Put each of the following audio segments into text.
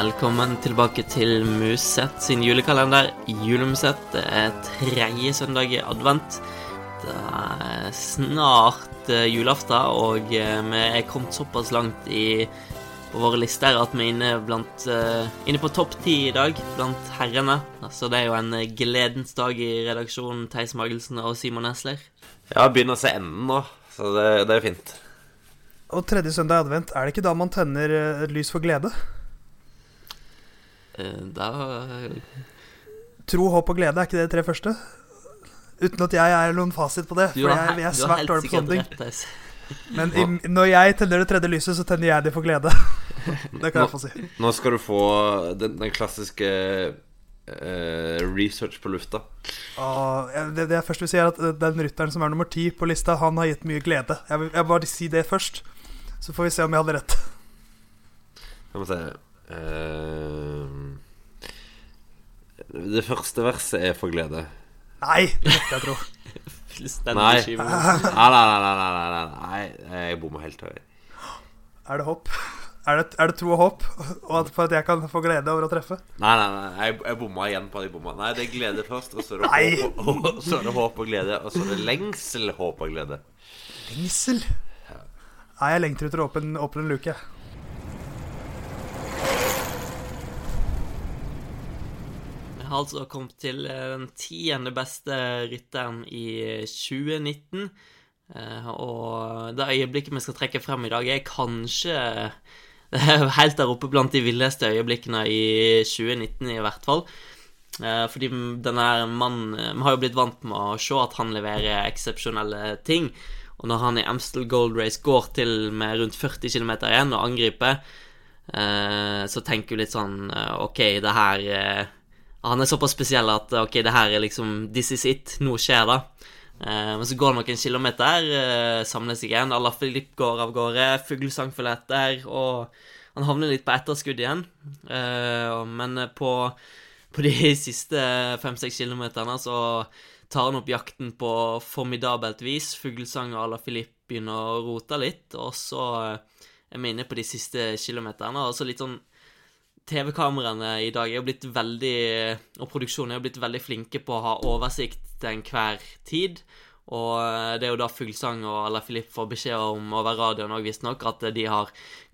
Velkommen tilbake til Musett sin julekalender. Julemusett det er tredje søndag i advent. Det er snart eh, julaften, og eh, vi er kommet såpass langt i på våre lister at vi er inne, blant, eh, inne på topp ti i dag blant herrene. Så det er jo en gledens dag i redaksjonen, Theis Magelsen og Simon Esler. Ja, begynner å se enden nå, så det, det er fint. Og tredje søndag i advent, er det ikke da man tenner et lys for glede? Eh, Da Tro, håp og glede, er ikke det de tre første? Uten at jeg er noen fasit på det, for jeg, jeg er svært dårlig på sånne ting. Men i, når jeg tenner det tredje lyset, så tenner jeg det for glede. Det kan jeg få si. Nå skal du få den, den klassiske uh, research på lufta. Og det, det jeg først vil si, er at eh, den rytteren som er nummer ti på lista, han har gitt mye glede. Jeg vil, jeg vil bare si det først, så får vi se om jeg hadde rett. Skal vi se eh, Det første verset er for glede. Nei, det nekter jeg tro. Fullstendig Nei. Nei, nei, nei, nei, nei, nei, jeg bomma helt. Høy. Er det håp? Er det, er det tro og håp? Og at, for at jeg kan få glede over å treffe? Nei, nei, nei, jeg, jeg bomma igjen på jeg bomma. Nei, det er glede først, og så er det, håp, og, og, så er det håp og glede, og så er det lengsel, håp og glede. Lengsel? Nei, jeg lengter etter å åpne, åpne en luke. jeg. Vi har altså kommet til eh, den tiende beste rytteren i 2019. Eh, Og det øyeblikket vi skal trekke frem i dag, er kanskje er helt der oppe blant de villeste øyeblikkene i 2019, i hvert fall. Eh, Fordi denne mannen Vi har jo blitt vant med å se at han leverer eksepsjonelle ting. Og når han i Amstel Gold Race går til med rundt 40 km igjen og angriper, eh, så tenker du litt sånn eh, OK, det her eh, Han er såpass spesiell at OK, det her er liksom This is it. Nå skjer det. Eh, men så går det noen kilometer, eh, samles igjen. Ala Filip går av gårde, fuglesang følger etter, og han havner litt på etterskudd igjen. Eh, men på, på de siste fem-seks kilometerne så tar han opp jakten på formidabelt vis. Fuglesang og Ala Filip begynner å rote litt, og så eh, er vi inne på de siste kilometerne. Og så litt sånn TV-kameraene i dag er jo blitt veldig Og produksjonen er jo blitt veldig flinke på å ha oversikt til enhver tid. Og eh, det er jo da Fuglsang og Ala Filip får beskjed om over radioen òg, visstnok, at de har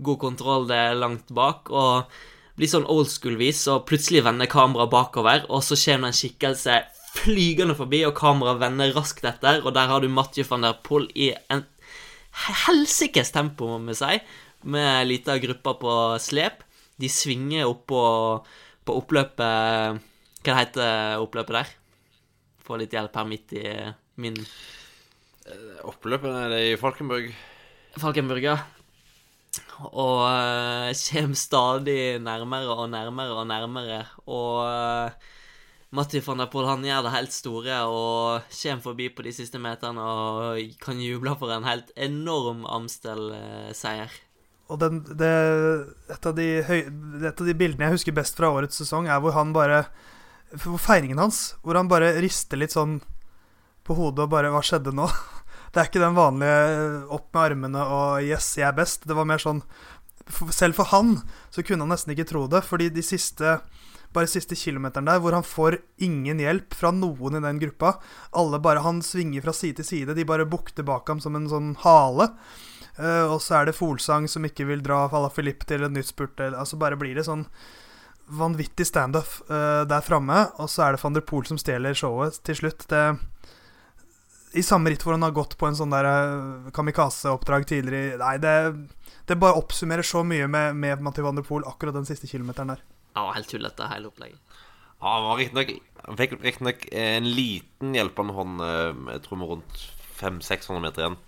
god kontroll, det er langt bak. Og blir sånn old school-vis, og plutselig vender kameraet bakover, og så kommer det en skikkelse flygende forbi, og kameraet vender raskt etter, og der har du Mathieu van der Poel i en helsikes tempo, må vi si, med ei lita gruppe på slep. De svinger opp på, på oppløpet Hva heter oppløpet der? Få litt hjelp her midt i min Oppløpet er det i Falkenburg. Falkenburg, ja. Og uh, kommer stadig nærmere og nærmere og nærmere. Og uh, Matti van der Poel han gjør det helt store og kommer forbi på de siste meterne og kan juble for en helt enorm Amstel-seier. Og den, det, et, av høy, et av de bildene jeg husker best fra årets sesong, er hvor han bare hvor Feiringen hans, hvor han bare rister litt sånn på hodet og bare Hva skjedde nå? Det er ikke den vanlige opp med armene og 'yes, jeg er best'. Det var mer sånn Selv for han så kunne han nesten ikke tro det, fordi de siste bare siste kilometeren der, hvor han får ingen hjelp fra noen i den gruppa. Alle bare, Han svinger fra side til side. De bare bukter bak ham som en sånn hale. Eh, og så er det Folsang som ikke vil dra Falla Filip til en nytt spurt. Altså bare blir det sånn vanvittig standup uh, der framme. Og så er det van der Poel som stjeler showet til slutt. Det, I samme ritt hvor han har gått på en sånn der eh, kamikaze-oppdrag tidligere Nei, det, det bare oppsummerer så mye med, med Mathieu van der Poel akkurat den siste kilometeren der. Ja, helt tullete, hele opplegget. Ja, han var riktignok Han fikk riktignok en liten hjelpende hånd, jeg tror med rundt 500-600 meter igjen.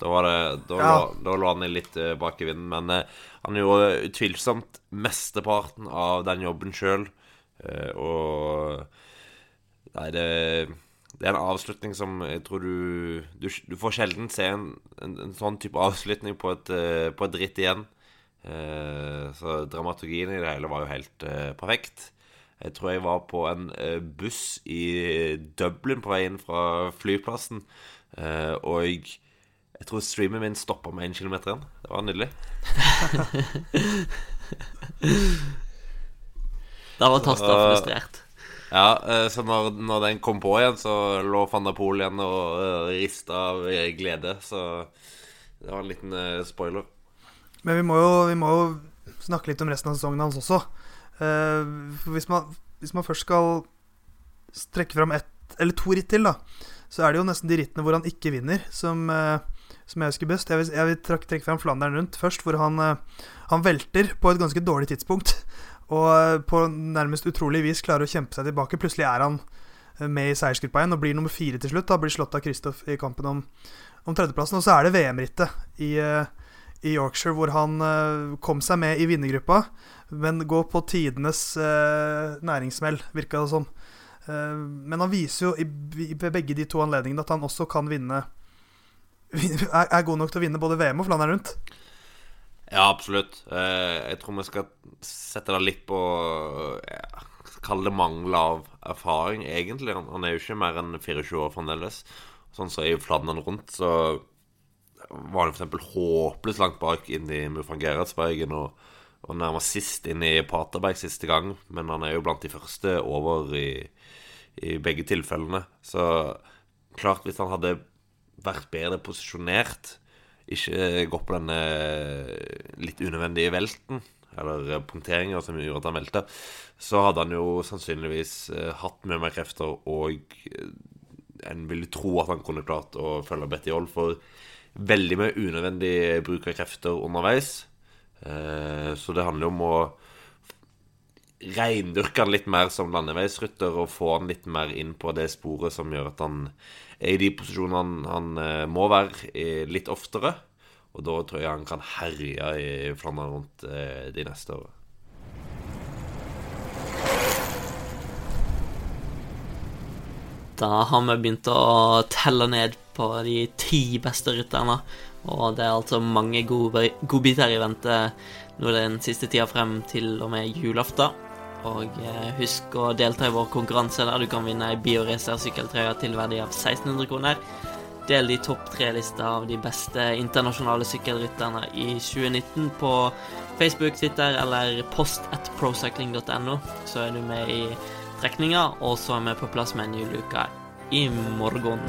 Da, var det, da, Ja. lå, da lå han litt eh, bak i vinden, men eh, han gjorde utvilsomt mesteparten av den jobben sjøl. og Nei, det, det er en avslutning som jeg tror du Du, du får sjelden se en, en, en sånn type avslutning på et, eh, på et dritt igjen. Eh, så dramaturgien i det hele var jo helt eh, perfekt. Jeg tror jeg var på en eh, buss i Dublin på vei inn fra flyplassen. eh, og jeg, jeg tror streamen min stoppa med én kilometer igjen. Det var nydelig. Da var Tasta frustrert. Ja, eh, så når, når den kom på igjen, så lå van der Poel igjen og uh, rista av eh, glede. Så det var en liten spoiler. Men vi må, jo, vi må jo snakke litt om resten av sesongen hans også. Uh, hvis, man, hvis man først skal strekke fram ett eller to ritt til, da, så er det jo nesten de rittene hvor han ikke vinner, som, uh, som jeg husker best. Jeg vil, jeg vil trekke fram Flandern rundt først, hvor han, uh, han velter på et ganske dårlig tidspunkt. Og på nærmest utrolig vis klarer å kjempe seg tilbake. Plutselig er han med i seiersgruppa igjen og blir nummer fire til slutt. Da blir slått av Kristoff i kampen om, om tredjeplassen. Og så er det VM-rittet i, i, Yorkshire hvor han kom seg med i vinnergruppa, men går på tidenes eh, næringssmell, virka det som. Eh, men han viser jo i, i, begge de to anledningene at han også kan vinne er, god nok til å vinne både VM og Flandern rundt. Ja, absolutt. Jeg tror vi skal sette det litt på ja, Kall det mangel av erfaring, egentlig. Han er jo ikke mer enn 24 år fremdeles. Sånn så er jo Flandern rundt, så var han f.eks. håpløst langt bak inn i Mufangeretsbergen og, og nærmest sist inn i Paterberg siste gang. Men han er jo blant de første over i, i begge tilfellene. Så klart, hvis han hadde vært bedre posisjonert ikke gått på denne litt unødvendige velten, eller punkteringa som gjorde at han velte, så hadde han jo sannsynligvis hatt mye mer krefter, og en ville tro at han kunne klart å følge Betty Holl for veldig mye unødvendig bruk av krefter underveis. Så det handler jo om å reindyrke han litt mer som landeveisrytter og få han litt mer inn på det sporet som gjør at han er i de posisjonene han, han må være litt oftere. Og da tror jeg han kan herje i Flandern rundt de neste årene. Da har vi begynt å telle ned på de ti beste rytterne. Og det er altså mange godbiter i vente nå den siste tida frem til og med julaften. Og husk å delta i vår konkurranse der du kan vinne ei Bioracer-sykkeltrøye til verdi av 1600 kroner. Del de topp tre-lista av de beste internasjonale sykkelrytterne i 2019 på Facebook, Twitter eller post at procycling.no. Så er du med i trekninga, og så er vi på plass med en ny luke i morgen.